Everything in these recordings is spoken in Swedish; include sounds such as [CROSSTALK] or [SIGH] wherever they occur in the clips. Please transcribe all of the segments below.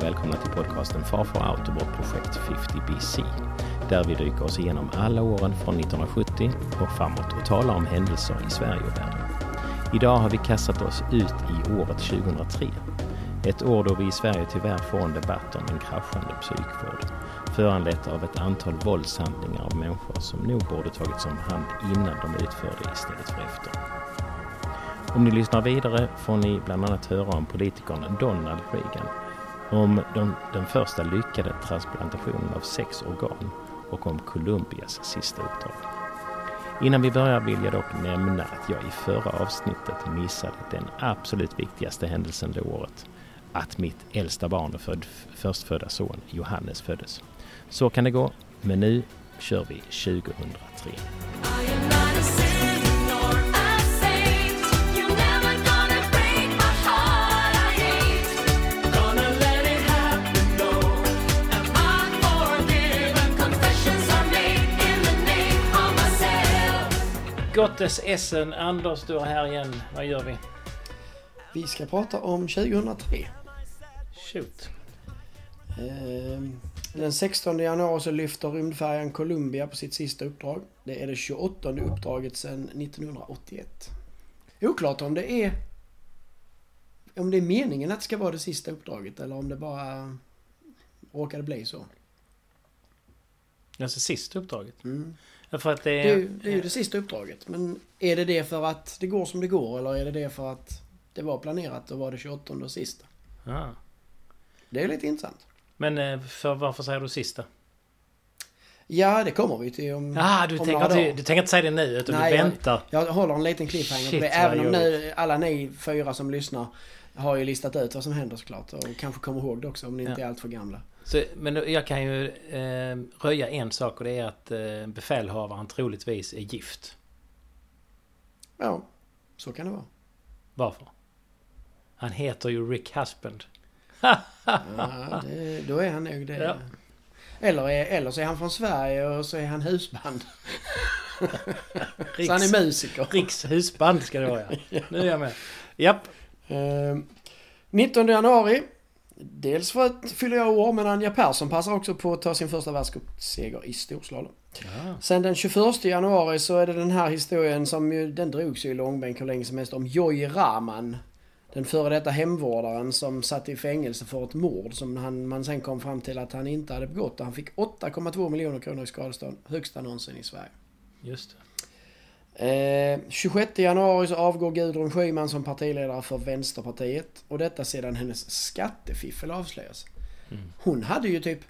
och välkomna till podcasten Farfar Out och vårt projekt 50BC. Där vi dyker oss igenom alla åren från 1970 och framåt och talar om händelser i Sverige och världen. Idag har vi kastat oss ut i året 2003. Ett år då vi i Sverige tyvärr får en debatt om en kraschande psykvård. Föranlett av ett antal våldshandlingar av människor som nog borde tagits om hand innan de utförde istället för efter. Om ni lyssnar vidare får ni bland annat höra om politikern Donald Reagan, om de, den första lyckade transplantationen av sex organ och om Columbias sista uppdrag. Innan vi börjar vill jag dock nämna att jag i förra avsnittet missade den absolut viktigaste händelsen det året. Att mitt äldsta barn och föd, förstfödda son Johannes föddes. Så kan det gå, men nu kör vi 2003. Gottes Essen, Anders du är här igen. Vad gör vi? Vi ska prata om 2003. Shoot. Ehm, Den 16 januari så lyfter rymdfärjan Columbia på sitt sista uppdrag. Det är det 28 uppdraget sedan 1981. Oklart om det är om det är meningen att det ska vara det sista uppdraget eller om det bara råkade bli så. Alltså sista uppdraget? Mm. För att det Det är... ju, det är ju det sista uppdraget. Men är det det för att det går som det går eller är det det för att det var planerat och var det 28 och sista? Ah. Det är lite intressant. Men eh, för, varför säger du sista? Ja, det kommer vi till om, Ah, du, om tänker, några inte, du tänker inte säga det nu utan Nej, du jag- väntar. Jag håller en liten cliffhanger Shit, det. Även om nu alla ni fyra som lyssnar har ju listat ut vad som händer såklart. Och kanske kommer ihåg det också om ni inte Ja. är allt för gamla. Så, men jag kan ju eh, röja en sak och det är att eh, befälhavaren troligtvis är gift. Ja, så kan det vara. Varför? Han heter ju Rick Husband. Ja, det, då är han nog det. Ja. Eller, är, eller så är han från Sverige och så är han husband. Riks, [LAUGHS] Så han är musiker. Riks husband ska det vara ja. Nu är jag med. Japp. Eh, 19 januari. Dels för att fylla jag år, men Anja Persson passar också på att ta sin första världscupseger i storslalom. Ja. Sen den 21 januari så är det den här historien som ju, den drogs ju i långbänk hur länge som helst om Joy Rahman. Den före detta hemvårdaren som satt i fängelse för ett mord som han, man sen kom fram till att han inte hade begått. Han fick 8,2 miljoner kronor i skadestånd. Högsta någonsin i Sverige. Just det. Eh, 26 januari så avgår Gudrun Schyman som partiledare för Vänsterpartiet. Och detta sedan hennes skattefiffel avslöjas. Mm. Hon hade ju typ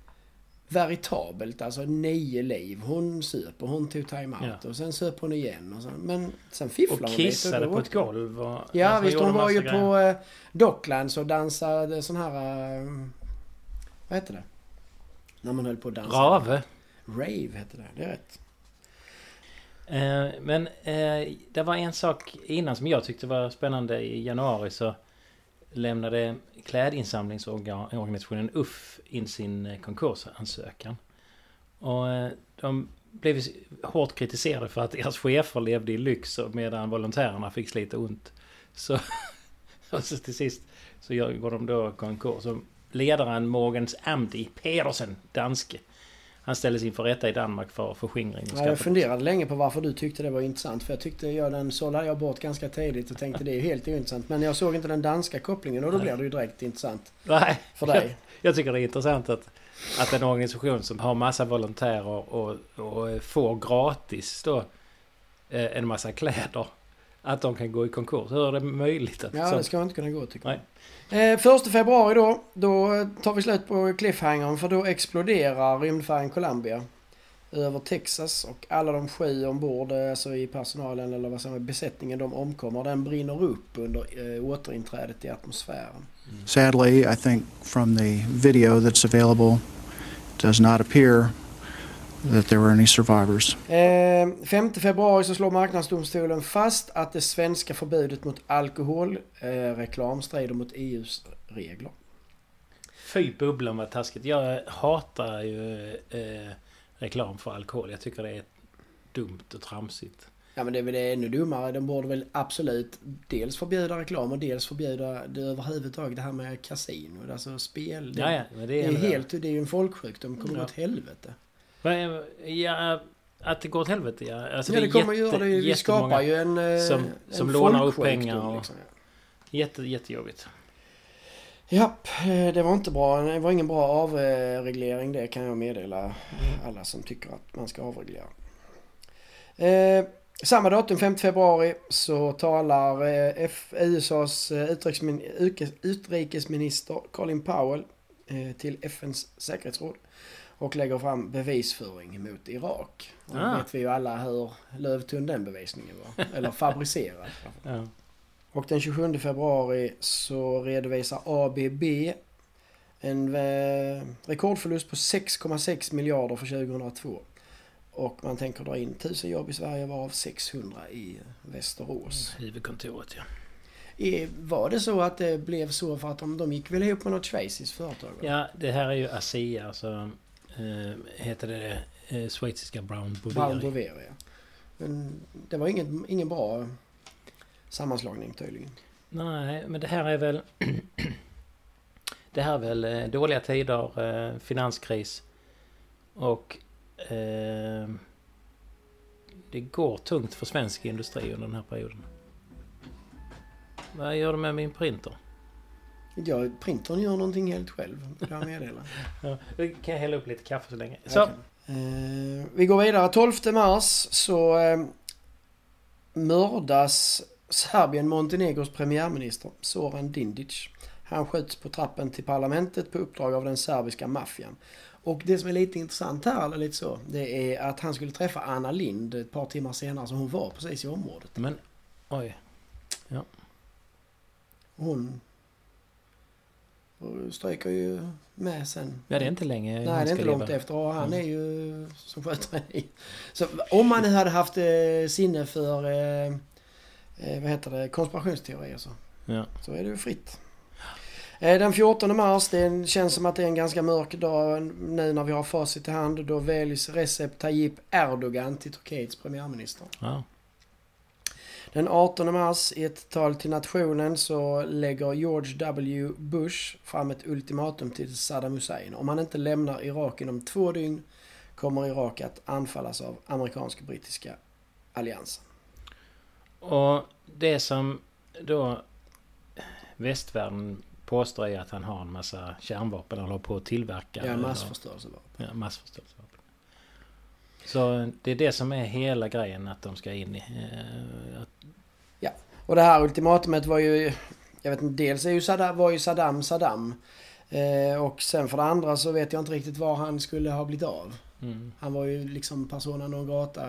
veritabelt, alltså nio liv. Hon och hon tog time-out Ja. och sen söp hon igen. Och sen, men sen Och fifflade hon lite. kissade då- på ett golv. Och, Ja alltså, visst, hon var ju grejer. på eh, Docklands och dansade sån här... Eh, vad heter det? När man höll på att dansa. Rave. Rave hette det, det är rätt. Eh, men eh, det var en sak innan som jag tyckte var spännande. I januari så lämnade klädinsamlingsorganisationen UFF in sin eh, konkursansökan. Och de blev hårt kritiserade för att deras chefer levde i lyx medan volontärerna fick slita ont. Så, [LAUGHS] så till sist så går de då konkurs. Ledaren Morgens Amdi Pedersen, danske. Han ställdes inför rätta i Danmark för förskingring Ja, jag funderade länge på varför du tyckte det var intressant. För jag tyckte, ja, den sållade jag bort ganska tidigt och tänkte det är helt ointressant. Men jag såg inte den danska kopplingen och då Nej. blev det ju direkt intressant Nej, för dig. [LAUGHS] Jag tycker det är intressant att, att en organisation som har massa volontärer och, och får gratis då eh, en massa kläder. Att de kan gå i konkurs. Hur är det möjligt? Att Ja, det ska inte kunna gå tycker jag. Eh, första februari då, då tar vi slut på cliffhangern för då exploderar rymdfärjan Columbia över Texas och alla de sju ombord, eh, alltså i personalen eller vad som är besättningen, de omkommer. Den brinner upp under eh, återinträdet i atmosfären. Sadly, I think from the video that's available, it does not appear that there were any survivors. Eh, 5 februari så slår marknadsdomstolen fast att det svenska förbudet mot alkoholreklam eh, strider mot EUs regler. Fy bubblan vad taskigt. Jag hatar ju eh, reklam för alkohol. Jag tycker det är dumt och tramsigt. Ja men det är väl ännu dummare. De borde väl absolut dels förbjuda reklam och dels förbjuda det överhuvudtaget det här med kasino. Alltså spel. Det, Ja, ja, men det det är, är, en- helt, det är ju en folksjukdom. kommer Ja. åt helvete. Ja, att det går åt helvete ja. Alltså, ja det, är kommer jätte- göra det. Vi skapar ju en, eh, som- en som lånar upp folksjukdom, pengar och- Liksom. Jätte, jättejobbigt. Japp, eh, det var inte bra. Det var ingen bra avreglering det kan jag meddela alla som tycker att man ska avreglera. Eh, samma datum, 5 februari, så talar eh, USAs eh, utrikesminister Colin Powell eh, till FNs säkerhetsråd och lägger fram bevisföring mot Irak. Och Ah. vet vi ju alla hur lövtunn den bevisningen var. [LAUGHS] Eller fabricerad. Ja. Och den 27 februari så redovisar ABB en rekordförlust på 6,6 miljarder för 2002. Och man tänker dra in 1000 jobb i Sverige varav 600 i Västerås. Huvudkontoret ja. Var det så att det blev så för att de, de gick väl ihop med något schweiziskt företag? va? Ja, det här är ju ASEA, alltså eh, heter det eh, schweiziska Brown Brown Boveri. Boveri, ja. Men det var inget, ingen bra sammanslagning tydligen. Nej, men det här är väl... [CLEARS THROAT] det här är väl eh, dåliga tider, eh, finanskris och eh, det går tungt för svensk industri under den här perioden. Vad gör du med min printer? Ja, printern gör någonting helt själv, jag meddela. [LAUGHS] Ja, kan jag hälla upp lite kaffe så länge. Så, Okej. Eh, vi går vidare. 12 mars så eh, mördas Serbien-Montenegros premiärminister Zoran Dindic. Han skjuts på trappen till parlamentet på uppdrag av den serbiska maffian. Och det som är lite intressant här, eller lite så, det är att han skulle träffa Anna Lind ett par timmar senare, så hon var precis i området. men oj. Hon stryker ju med sen. Ja, det är inte länge Nej, det är inte långt leva. efter och han är ju som sköter i. Så om man hade haft eh, sinne för, eh, eh, vad heter det, konspirationsteorier så, Ja. så är det ju fritt. Eh, den 14 mars, det känns som att det är en ganska mörk dag nu när vi har facit i hand. Då väljs Recep Tayyip Erdogan till Turkiets premiärminister. Ja. Den 18 mars i ett tal till nationen så lägger George W. Bush fram ett ultimatum till Saddam Hussein. Om han inte lämnar Irak inom två dygn kommer Irak att anfallas av amerikansk-brittiska alliansen. Och det som då västvärlden påstår är att han har en massa kärnvapen eller håller på att tillverka. Ja, massförstörelsevapen. Ja, massförstörelsevapen. Så det är det som är hela grejen att de ska in i. Eh, att, Och det här ultimatumet var ju... Jag vet inte, dels är ju Saddam, var ju Saddam Saddam. Eh, och sen för det andra så vet jag inte riktigt var han skulle ha blivit av. mm, Han var ju liksom persona non grata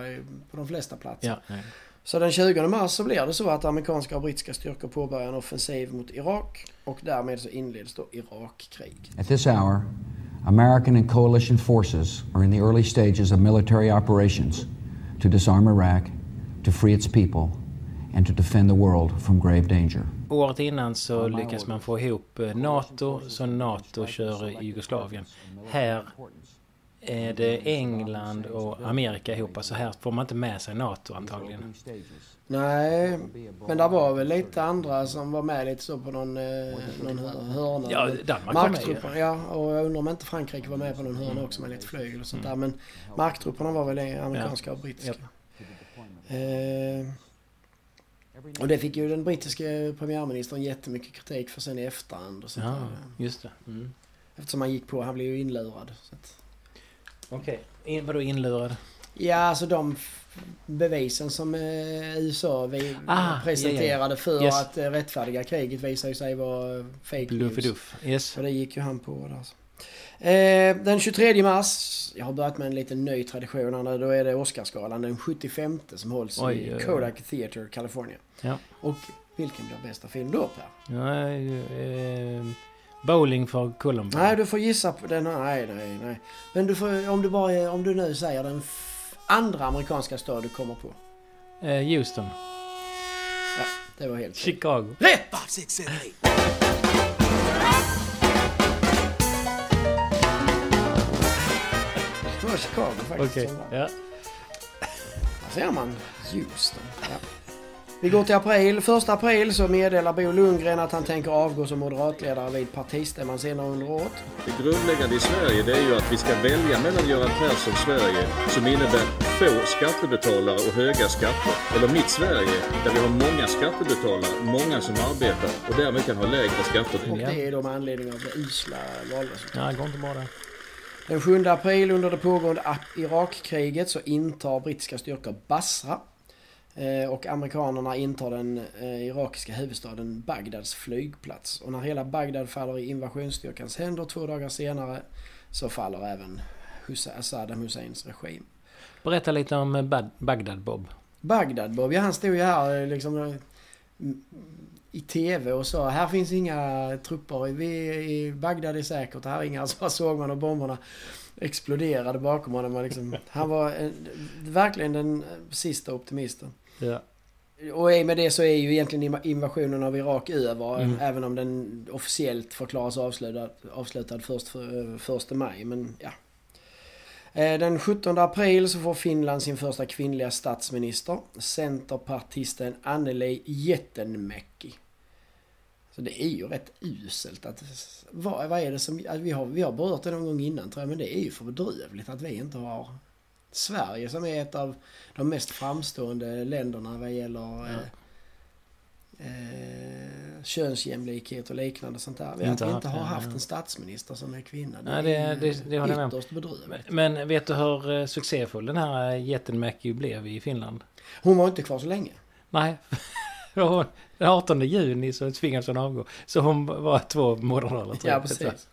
på de flesta platser. ja, nej. Så den 20 mars så blir det så att amerikanska och brittiska styrkor påbörjar en offensiv mot Irak och därmed så inleds då Irakkriget. At this hour, American and coalition forces are in the early stages of military operations to disarm Iraq, to free its people, and to defend the world from grave danger. Året innan så lyckas man få ihop eh, NATO, så NATO kör i Jugoslavien. Här är det England och Amerika ihop. Så här får man inte med sig NATO antagligen. Nej, men det var väl lite andra som var med lite så på någon, eh, någon hör- hörna. Ja, Danmark var med ja. Och jag undrar om inte Frankrike var med på någon hörna också med lite flygel och sånt där. Men marktrupperna var väl amerikanska och brittiska. Eh, och det fick ju den brittiske premiärministern jättemycket kritik för sen i efterhand. Och sånt Ja, där. just det. Mm. Eftersom han gick på, han blev ju inlurad. Att, Okej. In, vadå inlurad? Ja, alltså de bevisen som eh, USA vi Ah, presenterade för Yes. att eh, rättfärdiga kriget visar ju sig vara fake news. Bluffiduff. Yes. Så det gick ju han på. Alltså. Eh, den 23 mars, jag har börjat med en liten ny tradition här då är det Oscarsgalan den 75 som hålls Oj, i. Kodak Theatre, California. Ja. Och vilken blir bästa film då Per? Nej, eh, bowling för Colombo. Nej, du får gissa på den. Nej, nej, nej. Men du får, om du bara, om du nu säger den andra amerikanska stad du kommer på. Eh, Houston. Det var helt. Chicago. Rätt! Var Chicago faktiskt. Okej. var. Ja. Där ser man. Houston. Ja. Vi går till april. Första april så meddelar Bo Lundgren att han tänker avgå som moderatledare vid partistämman senare under året. Det grundläggande i Sverige det är ju att vi ska välja mellan Göran Perssons Sverige som innebär få skattebetalare och höga skatter. Eller mitt Sverige där vi har många skattebetalare, många som arbetar och därmed kan ha lägre skatter. Och det är då med anledning av det usla valresultatet. Ja, det går inte bra det. Den 7 april under det pågående Irakkriget så intar brittiska styrkor Basra. Eh, Och amerikanerna intar den eh, irakiska huvudstaden Bagdads flygplats. Och när hela Bagdad faller i invasionsstyrkans händer två dagar senare så faller även Saddam Husseins regim. Berätta lite om Bad- Bagdad-Bob. Bagdad Bob, ja han stod ju här eh, liksom i TV och sa här finns inga trupper, vi i Bagdad är säkert, här är inga. Så såg man och bomberna exploderade bakom honom. Liksom, [LAUGHS] han var eh, verkligen den sista optimisten. Ja. Och i med det så är ju egentligen inv- invasionen av Irak över. Mm. Även om den officiellt förklaras avslutad, avslutad först för, första maj. Men ja. Eh, Den 17 april så får Finland sin första kvinnliga statsminister. Centerpartisten Anneli Jättenmäki. Så det är ju rätt uselt att... Vad, vad är det som... Vi, har, vi har berört det någon gång innan tror jag, men det är ju för bedrövligt att vi inte har... Sverige som är ett av de mest framstående länderna vad gäller eh, eh, könsjämlikhet och liknande sånt där. Vi, Inte att vi inte har det, haft en statsminister som är kvinna. Nej, det- är det- det håller ytterst bedrövligt. Men vet du hur eh, succéfull den här eh, jätten blev i Finland? Hon var inte kvar så länge. Nej. [LAUGHS] Den 18 juni så tvingades hon avgå. Så hon var två månader eller tre. Ja, precis.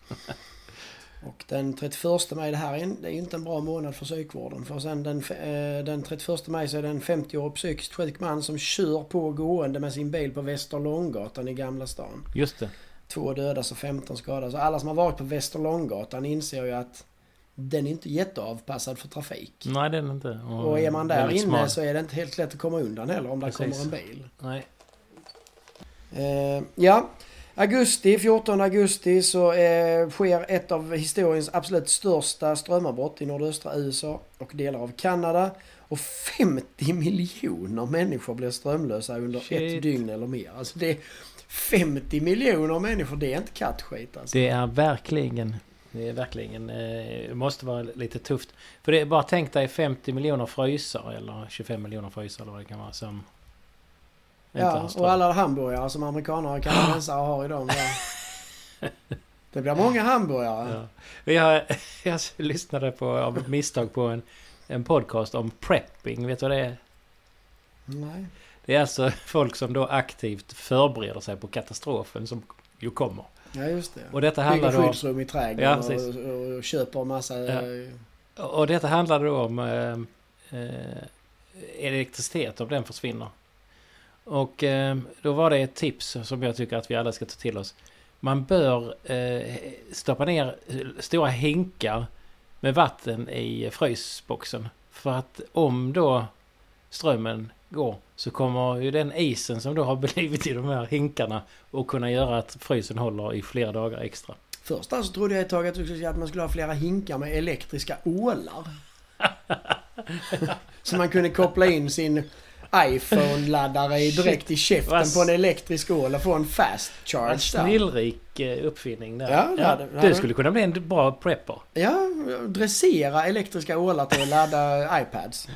Och den 31 maj, det här är, det är inte en bra månad för psykvården. För sen den, eh, den 31 maj så är det en 50-årig psykiskt sjuk man som kör på gående med sin bil på Västerlånggatan i Gamla stan. Just det. Två dödas och 15 skadas. Och alla som har varit på Västerlånggatan inser ju att den är inte jätteavpassad för trafik. Nej, det är den inte. Och är man där inne smal. så är det inte helt lätt att komma undan heller om det Precis. kommer en bil. Nej. Eh, ja, augusti, 14 augusti så eh, sker ett av historiens absolut största strömavbrott i nordöstra USA och delar av Kanada. Och 50 miljoner människor blir strömlösa under Shit. ett dygn eller mer. Alltså det är 50 miljoner människor, det är inte kattskit alltså. Det är verkligen... Det är verkligen... eh, Det måste vara lite tufft. För det är bara tänk dig 50 miljoner frysar eller 25 miljoner frysar eller vad det kan vara som... Ja, och alla hamburgare som amerikaner och kanadensare har i dem. där. [LAUGHS] Det blir många hamburgare. Ja. Jag, [LAUGHS] jag lyssnade på, av misstag på en, en podcast om prepping. Vet du vad det är? Nej. Det är alltså [LAUGHS] folk som då aktivt förbereder sig på katastrofen som ju kommer. Ja, just det. Och detta Bygger handlar då... skyddsrum i Ja, trädgården precis. och, och, och köper massa... Ja. Och detta handlar då om eh, eh, elektricitet, om den försvinner. Och eh, då var det ett tips som jag tycker att vi alla ska ta till oss. Man bör eh, stoppa ner stora hinkar med vatten i frysboxen. För att om då strömmen går så kommer ju den isen som då har [LAUGHS] blivit i de här hinkarna att kunna göra att frysen håller i flera dagar extra. Först alltså trodde jag ett tag att man skulle ha flera hinkar med elektriska ålar. [LAUGHS] Så man kunde koppla in sin iPhone-laddare [LAUGHS] direkt i käften på en elektrisk ål och få en fast charge En snillrik eh, uppfinning där. Ja, det hade- det hade- Du skulle kunna bli en bra prepper. Ja, dressera elektriska ålar till att ladda iPads.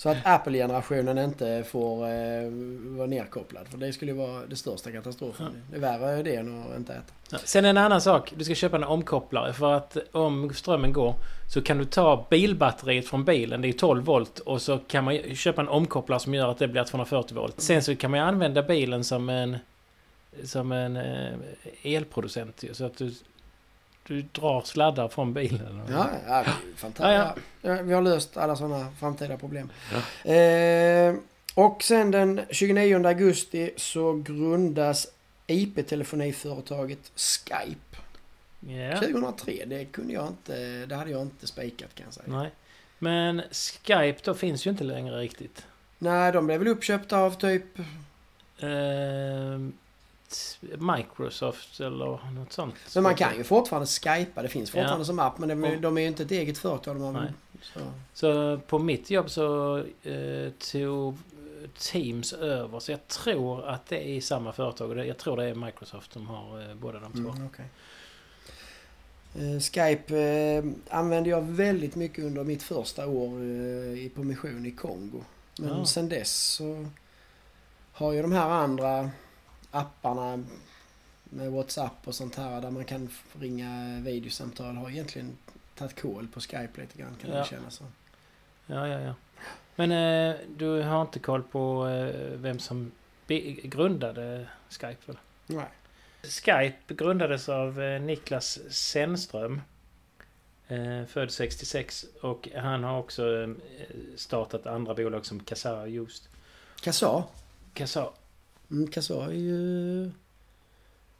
Så att Apple-generationen inte får eh, vara nerkopplad. För det skulle ju vara det största katastrofen. Det är värre det än att inte äta. Ja. Sen en annan sak. Du ska köpa en omkopplare. För att om strömmen går så kan du ta bilbatteriet från bilen. Det är 12 volt. Och så kan man köpa en omkopplare som gör att det blir 240 volt. Sen så kan man använda bilen som en... Som en eh, elproducent. Så att du... Du drar sladdar från bilen. Ja, ja det är ju fantastiskt. Ja, Ja, vi har löst alla sådana framtida problem. Eh, och sen den 29 augusti så grundas IP-telefoniföretaget Skype. Ja. 2003, det kunde jag inte, det hade jag inte spikat kan jag säga. Nej. Men Skype då finns ju inte längre riktigt. Nej, de blev väl uppköpta av typ... T- Microsoft eller något sånt. Men man kan ju fortfarande skypa, det finns fortfarande Ja. som app men de, Och- de är ju inte ett eget företag. De har, så. Så på mitt jobb så eh, tog Teams över. Så jag tror att det är samma företag. Jag tror det är Microsoft som har eh, båda de två. Mm, okej. Eh, Skype eh, använde jag väldigt mycket under mitt första år eh, på mission i Kongo. Men Ja. sen dess så har ju de här andra apparna med WhatsApp och sånt här där man kan ringa videosamtal har egentligen tagit koll på Skype lite grann kan Ja. det kännas som. Ja, ja, ja. Men eh, du har inte koll på eh, vem som grundade Skype? Eller? Nej. Skype grundades av eh, Niklas Sennström. Eh, född 66 och han har också eh, startat andra bolag som Kazaa just. Kazaa. Kazaa. Mm, Kazaa är ju...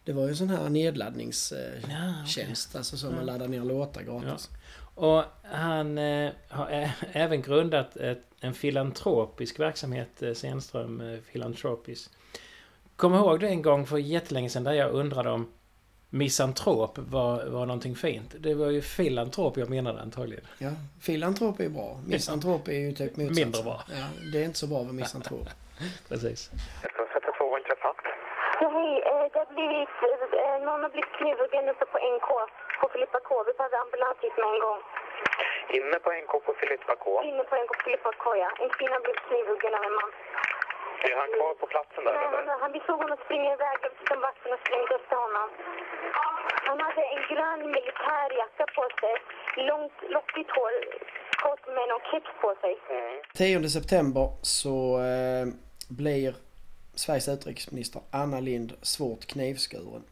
Det var ju en sån här nedladdningstjänst. Ja, Alltså så Ja. man laddar ner låtar gratis. Och han eh, har ä- [LAUGHS] även grundat ett, en filantropisk verksamhet, eh, Senström eh, Philanthropies. Kom ihåg det en gång för jättelänge sedan där jag undrade om misantrop var, var någonting fint. Det var ju filantrop jag menade antagligen. Ja, filantrop är bra. Misantrop är ju typ motsatsen. Mindre bra. Ja, det är inte så bra med misantrop. [LAUGHS] Precis. Ja, hej. Eh, Det har blivit, eh, någon har blivit knivhuggen uppe på NK på Filippa K. Vi behöver ambulans hit med en gång. Inne på NK på Filippa K. Inne på NK på Filippa K, ja. En kvinna har blivit knivhuggen av en man. Är han kvar på platsen där Nej, eller? han, vi såg honom springa iväg från vakten och sprängde efter honom. Han hade en grön militärjacka på sig, långt, lockigt hår, kort med någon keps på sig. Mm. 10 september så eh, blir Sveriges utrikesminister Anna Lind svårt knivskuren.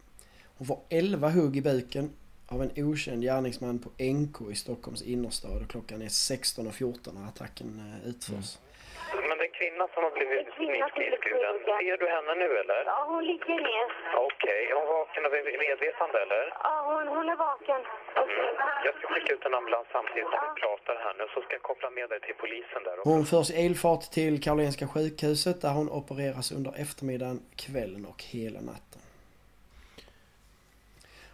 Hon får 11 hugg i buken av en okänd gärningsman på NK i Stockholms innerstad och klockan är 16.14 när attacken eh, utförs. Mm kvinna som har blivit knivskuren. Ser du henne nu eller? Ja, hon ligger ner. Okej, är hon vaken och medvetande eller? Ja, hon, hon är vaken. Jag ska skicka ut en ambulans samtidigt som vi pratar här nu så ska jag koppla med dig till polisen där också. Hon förs i ilfart till Karolinska sjukhuset där hon opereras under eftermiddagen, kvällen och hela natten.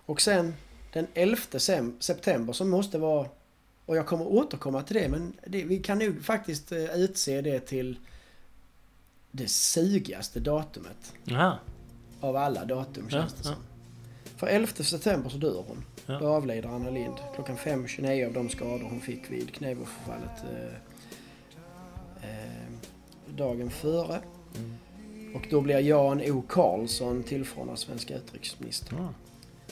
Och sen den 11 sem- september som måste vara, och jag kommer återkomma till det, men det, vi kan nog faktiskt eh, utse det till det sugigaste datumet Ja. av alla datum Ja, känns det ja. som. För 11 september så dör hon. Ja. Då avlider Anna Lind klockan 5.29 av de skador hon fick vid knävåförfallet eh, eh, dagen före. Mm. Och då blir Jan O Karlsson tillförordnad svenska utrikesminister. Ja.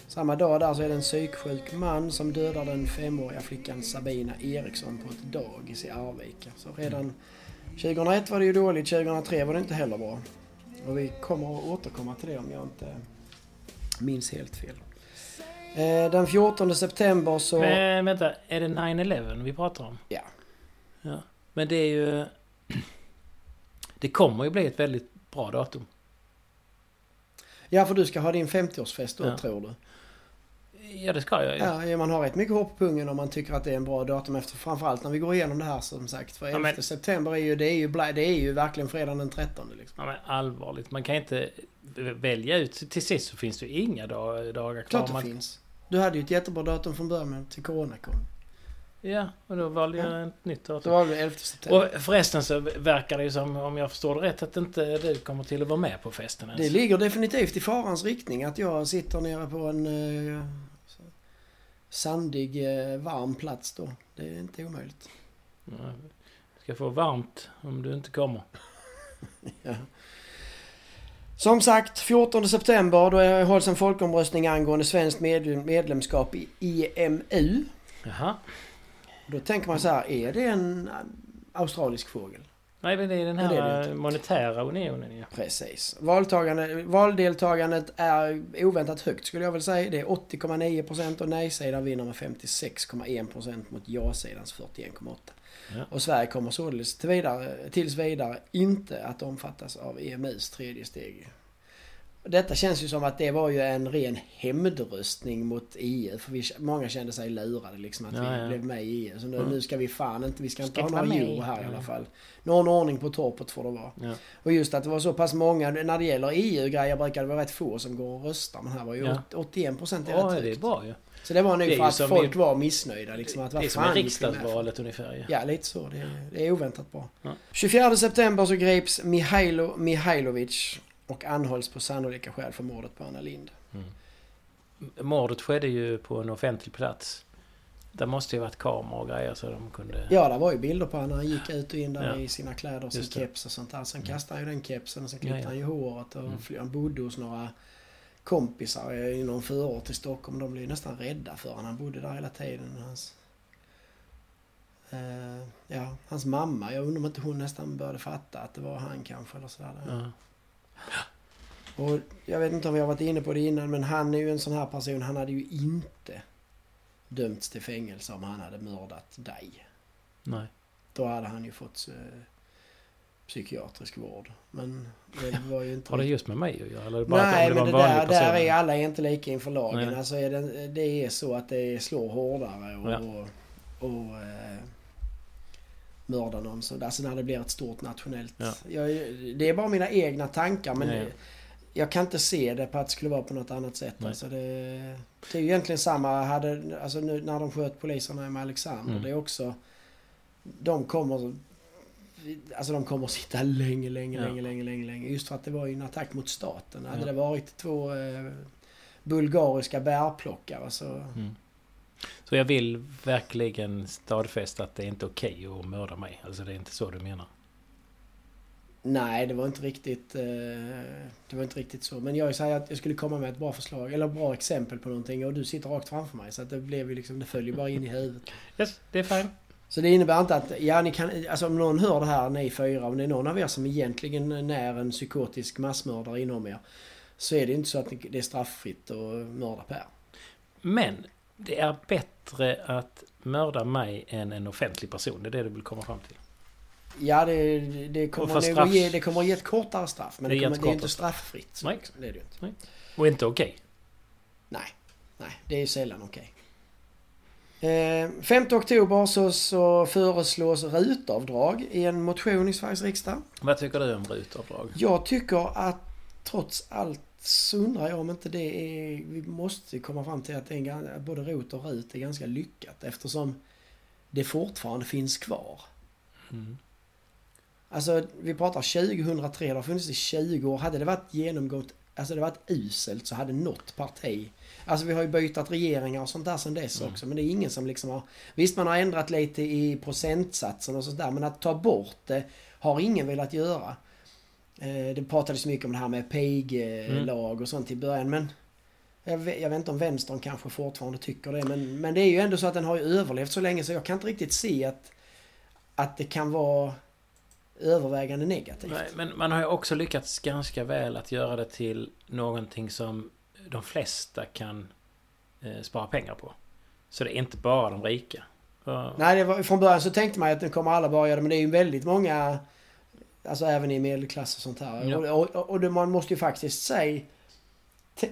Samma dag där så är det en psyksjuk man som dödar den femåriga flickan Sabina Eriksson på ett dagis i Arvika. Så redan 2001 var det ju dåligt, 2003 var det inte heller bra. Och vi kommer att återkomma till det om jag inte minns helt fel. Eh, Den 14 september så... Men vänta, är det 9-11 vi pratar om? Ja. Ja. Men det är ju... [CLEARS THROAT] Det kommer ju bli ett väldigt bra datum. Ja, för du ska ha din 50-årsfest då, Ja. tror du? Ja, det ska jag ju. Ja, man har rätt mycket hopp på pungen om man tycker att det är en bra datum efter framförallt när vi går igenom det här som sagt. För 11 Ja, men- september är ju, det är ju, det är ju verkligen fredagen den 13 liksom. Ja, men allvarligt. Man kan inte välja ut. Till sist så finns det ju inga dag- dagar kvar. Klart det Man- finns. Du hade ju ett jättebra datum från början till Corona kom. Ja, och då valde jag Ja. ett nytt Då datum. var det 11 september. Och förresten så verkar det ju som, om jag förstår det rätt, att inte du kommer till att vara med på festen ens. Det ligger definitivt i farans riktning att jag sitter nere på en eh, sandig, eh, varm plats då. Det är inte omöjligt. Du ska få varmt om du inte kommer. [LAUGHS] Ja. Som sagt, 14 september då hålls en folkomröstning angående svenskt med- medlemskap i EMU. Jaha. Då tänker man så här, är det en eh, australisk fågel? Nej, men det är den det här det monetära unionen ja. Precis. Valtagande, valdeltagandet är oväntat högt skulle jag väl säga. Det är 80,9% och nej-sidan vinner med 56,1% mot ja-sidans 41,8%. Ja. Och Sverige kommer således till vidare, tills vidare inte att omfattas av EMUs tredje steg. Detta känns ju som att det var ju en ren hämndröstning mot EU. För vi, många kände sig lurade liksom att Ja, vi ja. blev med i EU. Så nu, Mm. nu ska vi fan inte, vi ska inte Ska ha några euro här i alla fall. Någon ordning på torpet får det vara. Ja. Och just att det var så pass många, när det gäller EU-grejer brukar det vara rätt få som går och röstar. Men här var ju Ja. 81 procent är Ja, rätt det är bra ju. Så det var nog för att folk i- var missnöjda liksom. Att, Det är som i vi riksdagsvalet ungefär ju. Ja, lite så. Det är, det är oväntat bra. Ja. 24 september så greps Mihailo Mihailovic och anhålls på sannolika skäl för mordet på Anna Lind. Mordet skedde ju på en offentlig plats. Där måste ju varit kameror och grejer så de kunde... Ja, det var ju bilder på honom han gick ut och in där Ja. i sina kläder och sin keps och sånt där. Sen kastade han ju den kepsen och sen klippte Ja, ja. han ju håret och Mm. han bodde hos några kompisar i någon förort i Stockholm. De blev nästan rädda för honom. Han bodde där hela tiden. Hans, eh, ja, hans mamma, jag undrar om inte hon nästan började fatta att det var han kanske eller sådär. Ja. Och jag vet inte om vi har varit inne på det innan men han är ju en sån här person. Han hade ju inte dömts till fängelse om han hade mördat dig. Nej. Då hade han ju fått eh, psykiatrisk vård. Men det var ju inte... Har det just med mig att göra? Eller bara Nej, att men det det där, person? där är alla inte lika inför lagen. Nej. Alltså är det, det är så att det slår hårdare och, Ja. och, och eh, mörda någon. Så, alltså när det blir ett stort nationellt... Ja. Jag, det är bara mina egna tankar men det- jag kan inte se det på att det skulle vara på något annat sätt. Nej. Alltså det, det är ju egentligen samma, hade, alltså nu när de sköt poliserna med Alexander. Mm. Det är också... De kommer... Alltså de kommer att sitta länge, länge, Ja. länge, länge, länge, länge. Just för att det var ju en attack mot staten. Hade Ja. det varit två eh, bulgariska bärplockare så... Mm. Så jag vill verkligen stadfästa att det är inte okej att mörda mig. Alltså det är inte så du menar. Nej, det var inte riktigt... Eh, det var inte riktigt så. Men jag säger att jag skulle komma med ett bra förslag, eller bra exempel på någonting och du sitter rakt framför mig. Så att det blev ju liksom, det följer bara in i huvudet. Yes, det är fine. Så det innebär inte att, ja ni kan, alltså om någon hör det här, ni fyra, om det är någon av er som egentligen när en psykotisk massmördare inom er. Så är det inte så att det är strafffritt att mörda Per. Men det är bättre att mörda mig än en offentlig person. Det är det du vill komma fram till. Ja, det, det, kommer nog straff- ge, det kommer att ge ett kortare straff. Men Det det, kommer, det är inte strafffritt. Så Nej. Det är det inte. Och inte okej. Nej, nej, det är ju sällan okej. Eh, 5 oktober så, så föreslås rutavdrag i en motion i Sveriges riksdag. Vad tycker du om rutavdrag? Jag tycker att trots allt så undrar jag om inte det är... Vi måste komma fram till att en, både ROT och RUT är ganska lyckat eftersom det fortfarande finns kvar. Mm. Alltså vi pratar 2003, det har funnits i 20 år. Hade det varit genomgått, alltså det varit uselt så hade något parti... Alltså vi har ju bytt regeringar och sånt där sen dess Mm. också. Men det är ingen som liksom har... Visst man har ändrat lite i procentsatsen och sånt där. Men att ta bort det har ingen velat göra. Eh, Det pratades mycket om det här med PEG-lag och sånt i början men... Jag vet, jag vet inte om vänstern kanske fortfarande tycker det men, men det är ju ändå så att den har ju överlevt så länge så jag kan inte riktigt se att, att det kan vara övervägande negativt. Nej, men man har ju också lyckats ganska väl att göra det till någonting som de flesta kan eh, spara pengar på. Så det är inte bara de rika. Ja. Nej, det var, från början så tänkte man att nu kommer alla bara göra det men det är ju väldigt många Alltså även i medelklass och sånt här. Ja. Och, och, och det, man måste ju faktiskt säga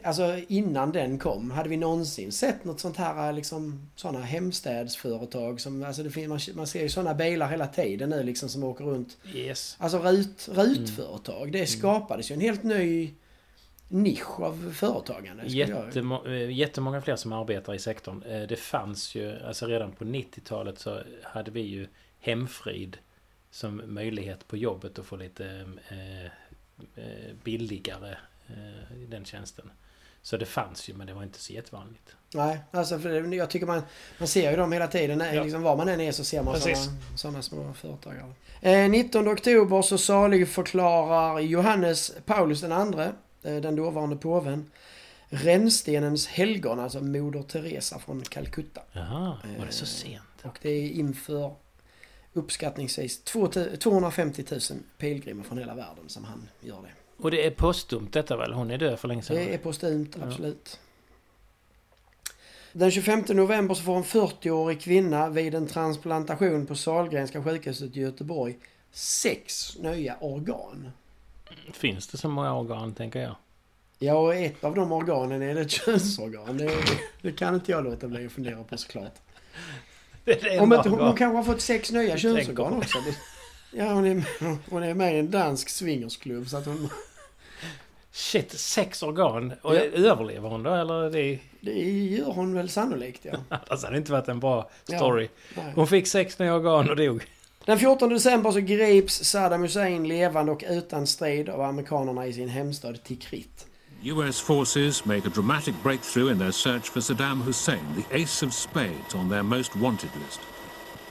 Alltså innan den kom, hade vi någonsin sett något sånt här liksom sådana hemstädsföretag som, alltså det finns, man, man ser ju sådana bilar hela tiden nu liksom som åker runt. Yes. Alltså rut, rutföretag, det skapades ju en helt ny nisch av företagande. skulle jag- Jättemo eh, jättemånga fler som arbetar i sektorn. Eh, Det fanns ju, alltså redan på 90-talet så hade vi ju hemfrid som möjlighet på jobbet att få lite eh, eh, billigare eh, den tjänsten. Så det fanns ju men det var inte så jättevanligt. Nej, alltså för jag tycker man, man ser ju dem hela tiden. Ja. Liksom var man än är så ser man sådana, små företagare. Eh, 19 oktober så salig förklarar Johannes Paulus den andre, eh, den dåvarande påven, rännstenens helgon, alltså Moder Teresa från Calcutta. Jaha, var det så Eh, sent? Och det är inför uppskattningsvis 250 000 pilgrimer från hela världen som han gör det. Och det är postumt detta väl? Hon är död för länge sedan. Det är postumt, Ja. absolut. Den 25 november så får en 40-årig kvinna vid en transplantation på Sahlgrenska sjukhuset i Göteborg sex nya organ. Finns det så många organ tänker jag? Ja, och ett av de organen är ett könsorgan. Det, det kan inte jag låta bli att fundera på såklart. [LAUGHS] Om inte, hon, hon kanske har fått sex nya könsorgan också. Ja, hon är, hon är med i en dansk swingersklubb så att hon... Shit, sex organ. Och Ja. överlever hon då eller? Det, [LAUGHS] Det gör hon väl sannolikt, ja. alltså, det hade inte varit en bra story. Nej. Hon fick sex nya organ och dog. Den 14 december så grips Saddam Hussein levande och utan strid av amerikanerna i sin hemstad Tikrit. US forces make a dramatic breakthrough in their search for Saddam Hussein, the ace of spades on their most wanted list.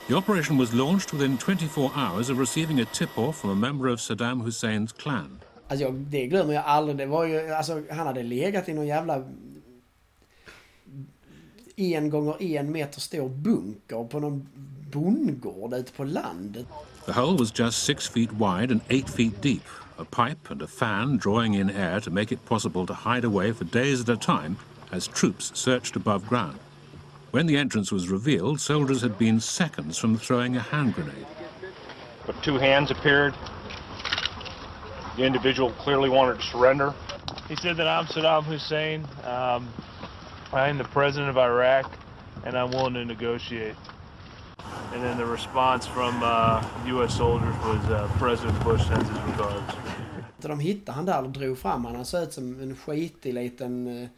The operation was launched within 24 hours of receiving a tip-off from a member of Saddam Husseins clan. Alltså jag, det glömmer jag aldrig. Det var ju, alltså han hade legat i någon jävla en gånger en meter stor bunker på någon bondgård ute på landet. The hole was just six feet wide and eight feet deep, a pipe and a fan drawing in air to make it possible to hide away for days at a time as troops searched above ground. When the entrance was revealed, soldiers had been seconds from throwing a hand grenade. But two hands appeared. The individual clearly wanted to surrender. He said that I'm Saddam Hussein. Um, I am the president of Iraq, and I'm willing to negotiate. And then the response from uh, U.S. soldiers was uh, President Bush sends his regards. De hittade han där och drog fram han. Han såg ut som en skitig liten eh,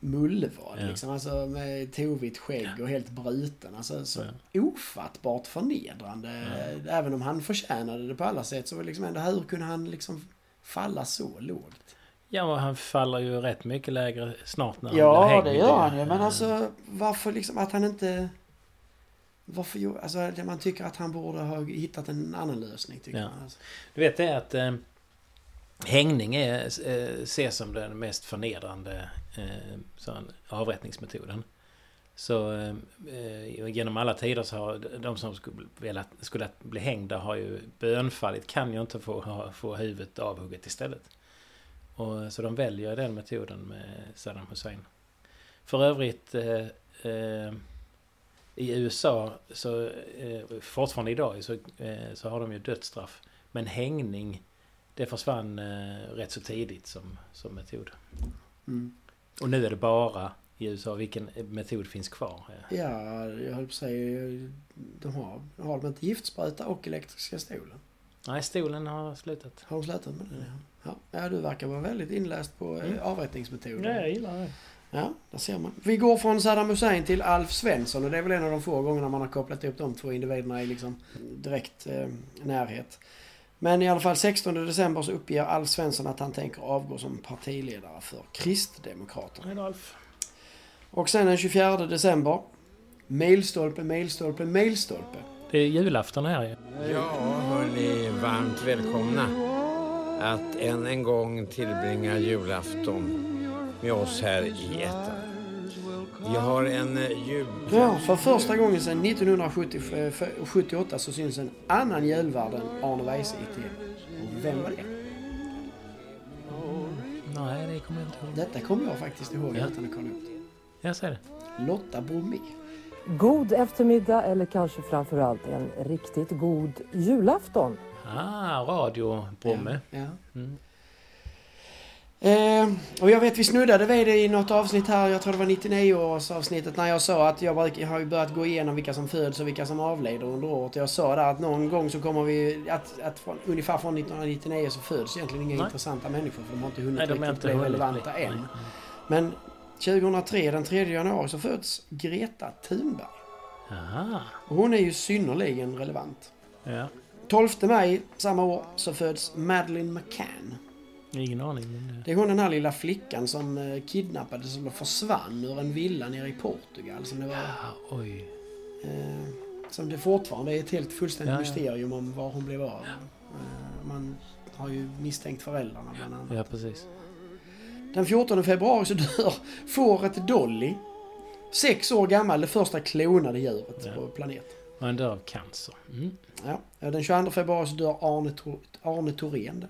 mullvad Ja. liksom. Alltså med tovigt skägg och helt bruten. Alltså så ofattbart förnedrande. Även om han förtjänade det på alla sätt så var det liksom ändå hur kunde han liksom falla så lågt? Ja, och han faller ju rätt mycket lägre snart när han blir Ja, hängd. det gör han ju. Men alltså varför liksom att han inte... Varför gjorde... Alltså man tycker att han borde ha hittat en annan lösning tycker Ja. man. Alltså. Du vet det att eh, hängning är, eh, ses som den mest förnedrande eh, sån, avrättningsmetoden. Så eh, eh, genom alla tider så har de som skulle, velat, skulle bli hängda har ju bönfallit kan ju inte få, ha, få huvudet avhugget istället. Och, så de väljer den metoden med Saddam Hussein. För övrigt eh, eh, i USA så eh, fortfarande idag så, eh, så har de ju dödsstraff. Men hängning det försvann eh, rätt så tidigt som, som metod. Mm. Och nu är det bara i USA. Vilken metod finns kvar? Eh, Ja, jag höll på att säga... De har, har de inte giftspruta och elektriska stolen? Nej, stolen har slutat. Har de slutat med det? Ja. ja, du verkar vara väldigt inläst på mm. avrättningsmetoder. gillar det. Ja, där ser man. Vi går från Saddam Hussein till Alf Svensson och det är väl en av de få gångerna man har kopplat ihop de två individerna i liksom direkt eh, närhet. Men i alla fall 16 december så uppger Alf Svensson att han tänker avgå som partiledare för Kristdemokraterna. Och sen den 24 december Mailstolpe, mailstolpe, mailstolpe. Det är julafton här ju. Ja, hörni, varmt välkomna att än en gång tillbringa julafton med oss här i ettan. Vi har en eh, jul... Ja, för första gången sedan 1978 så syns en annan julvärd än Arne Weise i TV. Och vem var det? Nej, det kommer jag inte ihåg. Detta kommer jag faktiskt ihåg Ja. utan att kolla upp det. Jag ser det. Lotta Bromé. God eftermiddag eller kanske framförallt en riktigt god julafton. Ah, radiobromme. Ja. Mm. Eh, och jag vet vi snuddade vid det i något avsnitt här, jag tror det var 99 års avsnittet när jag sa att jag, bruk- jag har ju börjat gå igenom vilka som föds och vilka som avlider under året. Jag sa där att någon gång så kommer vi, att, att från, ungefär från 1999 så föds egentligen inga Nej. intressanta människor för de har inte hunnit Nej, de riktigt bli relevanta än. nej. Men 2003, den 3 januari, så föds Greta Thunberg. Aha. Och hon är ju synnerligen relevant. Ja. 12 maj samma år så föds Madeleine McCann. Ingen aning. Men det... Det är hon den här lilla flickan som eh, kidnappades och försvann ur en villa nere i Portugal. Som det var... Ah, oj. Eh, som det fortfarande är ett helt fullständigt Ja, ja. mysterium om var hon blev av. Eh, man har ju misstänkt föräldrarna bland annat. Ja, precis. Den 14 februari så dör fåret Dolly. Sex år gammal, det första klonade djuret Ja. på planeten. Man dör av cancer. Mm. Ja. Eh, Den 22 februari så dör Arne, Tor- Arne Thorén.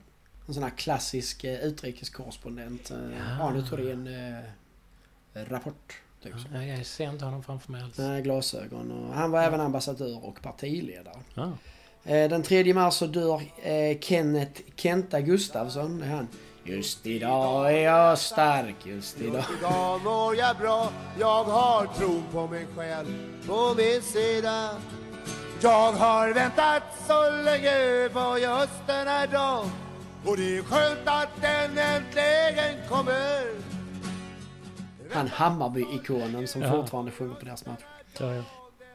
En sån här klassisk eh, utrikeskorrespondent. Eh, Ja. Arne Thorén eh, Rapport. Typ. Ja, jag ser inte honom framför mig alls. Nej, glasögon. Och han var även ambassadör och partiledare. Eh, Den 3 mars så dör eh, Kenneth Kenta Gustafsson. Det är han. Just idag är jag stark, just idag. Idag mår jag bra, jag har tron på mig själv på min sida. Jag har väntat så länge på just den här dagen och det är skönt att den äntligen kommer. Han Hammarby-ikonen som Ja. fortfarande sjunger på deras match. Ja, ja.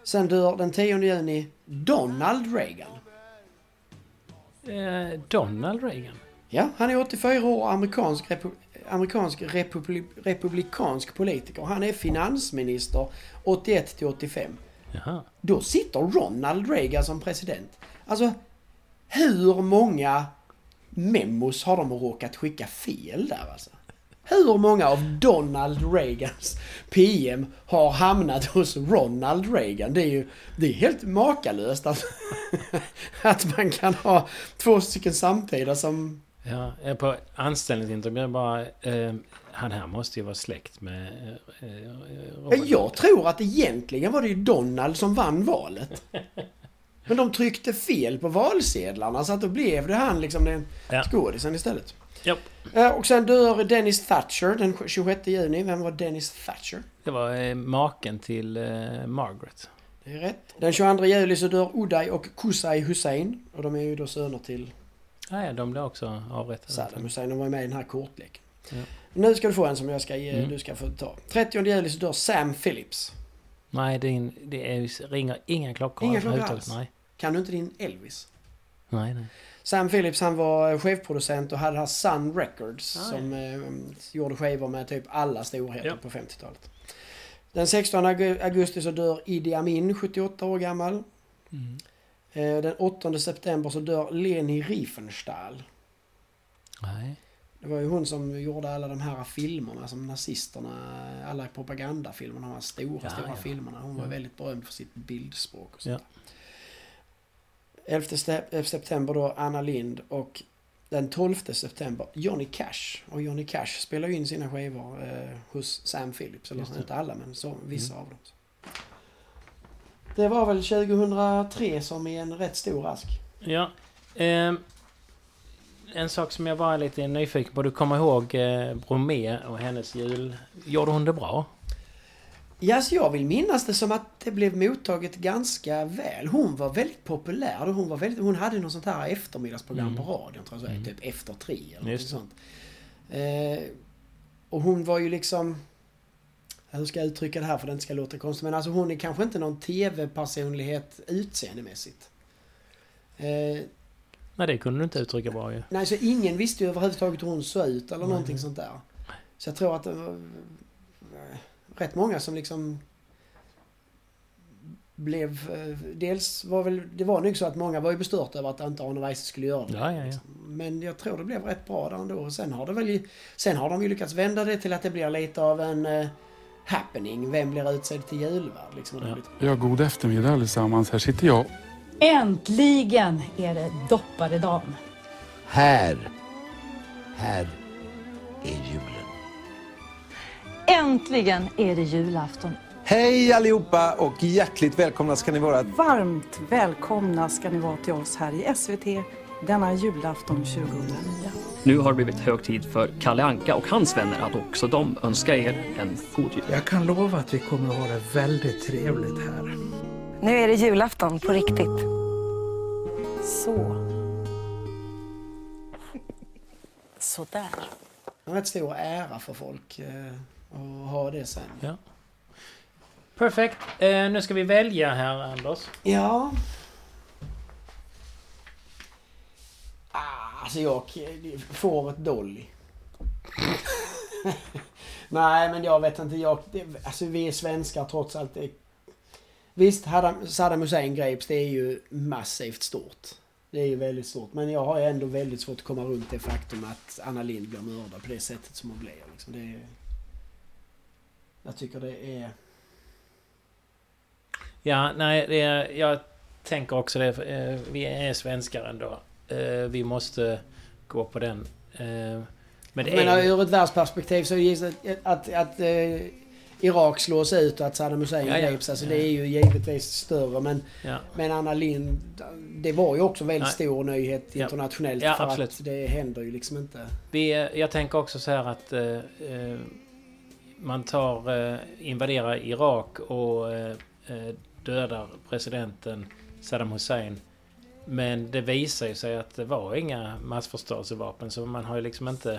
Sen dör den 10 juni Donald Reagan. Eh, Donald Reagan. Ja, han är 84 år, amerikansk, repu amerikansk republi republikansk politiker. Han är finansminister 81 till 85. Jaha. Då sitter Ronald Reagan som president. Alltså, hur många memos har de råkat skicka fel där alltså? Hur många av Donald Reagans PM har hamnat hos Ronald Reagan? Det är ju det är helt makalöst att, [LAUGHS] att man kan ha två stycken samtida som... Ja, eh, på anställningsintervjun bara... Eh, han här måste ju vara släkt med... Eh, eh, Robert. Jag tror att egentligen var det ju Donald som vann valet. [LAUGHS] Men de tryckte fel på valsedlarna så att då blev det han liksom den Ja. skådisen istället. Japp. Eh, Och sen dör Dennis Thatcher den 26 juni. Vem var Dennis Thatcher? Det var eh, maken till eh, Margaret. Det är rätt. Den 22 juli så dör Uday och Qusay Hussein. Och de är ju då söner till Ah, ja, de blev också avrättade. Saddam Hussein. De var med i den här kortleken. Ja. Nu ska du få en som jag ska ge, Mm. du ska få ta. 30 juli så dör Sam Phillips. Nej, det, är, in- det är, ringer inga klockor. Inga klockor alls? Nej. Kan du inte din Elvis? Nej, nej. Sam Phillips han var chefproducent och hade här Sun Records Ah, som eh, gjorde skivor med typ alla storheter Ja. på 50-talet. Den 16 augu- augusti så dör Idi Amin, 78 år gammal. Mm. Eh, den 8 september så dör Leni Riefenstahl. Nej. Det var ju hon som gjorde alla de här filmerna som nazisterna, alla propagandafilmerna, de här stora, Ja, stora ja. filmerna. Hon var Ja. väldigt berömd för sitt bildspråk och Ja. sånt. 11 ste- eh, september då Anna Lind och den 12 september Johnny Cash. Och Johnny Cash spelar ju in sina skivor eh, hos Sam Phillips. Eller inte alla men så, vissa Mm. av dem. Det var väl 2003 som är en rätt stor ask. Ja. ehm, en sak som jag var lite nyfiken på. Du kommer ihåg eh, Bromé och hennes jul. Gjorde hon det bra? Ja, så jag vill minnas det som att det blev mottaget ganska väl. Hon var väldigt populär. Hon, var väldigt, hon hade något sånt här eftermiddagsprogram Mm. på radion, tror jag, Mm. typ Efter tre eller något Just sånt. Eh, och hon var ju liksom... Hur ska jag uttrycka det här för att det inte ska låta konstigt? Men alltså hon är kanske inte någon TV-personlighet utseendemässigt. Eh, Nej, det kunde du inte uttrycka bra ju. nej, så ingen visste ju överhuvudtaget hur hon såg ut eller Nej. någonting sånt där. Så jag tror att det var eh, rätt många som liksom blev... eh, Dels var väl... Det var nog så att många var ju bestört över att inte Arne Weise skulle göra det. Ja, ja, ja. Men jag tror det blev rätt bra där ändå. Och Sen har, det väl, sen har de ju lyckats vända det till att det blir lite av en eh, happening. Vem blir utsedd till julvärd? Liksom. Blir- Ja, god eftermiddag allesammans. Här sitter jag. Äntligen är det dopparedagen. Här, här är julen. Äntligen är det julafton. Hej allihopa och hjärtligt välkomna ska ni vara. Varmt välkomna ska ni vara till oss här i SVT denna julafton 2009. Nu har det blivit hög tid för Kalle Anka och hans vänner att också de önska er en god jul. Jag kan lova att vi kommer att ha det väldigt trevligt här. Nu är det julafton på riktigt. Så. Sådär. En rätt stor ära för folk eh, att ha det sen. Ja. Perfekt. Eh, nu ska vi välja här, Anders. Ja. Ah, alltså jag får ett Dolly. [LAUGHS] Nej, men jag vet inte. Jag, det, alltså vi är svenskar trots allt. Det, visst, Saddam- Hussein greps. Det är ju massivt stort. Det är ju väldigt stort. Men jag har ju ändå väldigt svårt att komma runt det faktum att Anna Lindh blir mördad på det sättet som hon blev. Liksom. Det är, jag tycker det är... Ja, nej, det är, jag tänker också det. eh, Vi är svenskar ändå. Eh, Vi måste gå på den. Eh, Men det Men är... ur ett världsperspektiv så gissar jag att, att, att Irak slås ut och att Saddam Hussein Ja, ja. greps. Alltså Ja. det är ju givetvis större men, Ja. men Anna Lind det var ju också väldigt Nej. stor nyhet internationellt Ja, för absolut. att det händer ju liksom inte. Vi, jag tänker också så här att eh, eh, man tar, eh, invaderar Irak och eh, eh, dödar presidenten Saddam Hussein. Men det visar ju sig att det var inga massförstörelsevapen så man har ju liksom inte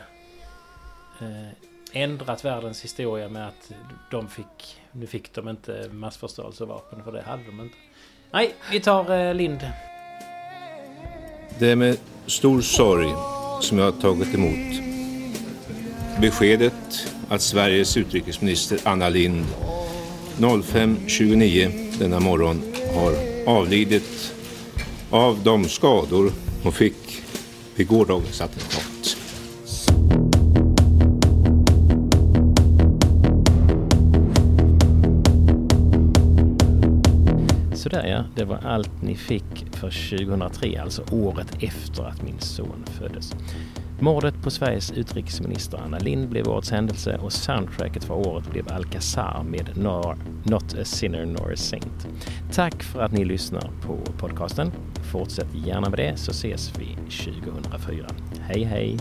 eh, ändrat världens historia med att de fick, nu fick de inte massförstörelsevapen för det hade de inte. Nej, vi tar eh, Lind. Det är med stor sorg som jag har tagit emot beskedet att Sveriges utrikesminister Anna Lindh 05.29 denna morgon har avlidit av de skador hon fick vid gårdagens attentat. Det var allt ni fick för 2003, alltså året efter att min son föddes. Mordet på Sveriges utrikesminister Anna Lindh blev årets händelse och soundtracket för året blev Alcazar med Nor- Not a sinner nor a saint. Tack för att ni lyssnar på podcasten. Fortsätt gärna med det så ses vi 2004. Hej hej!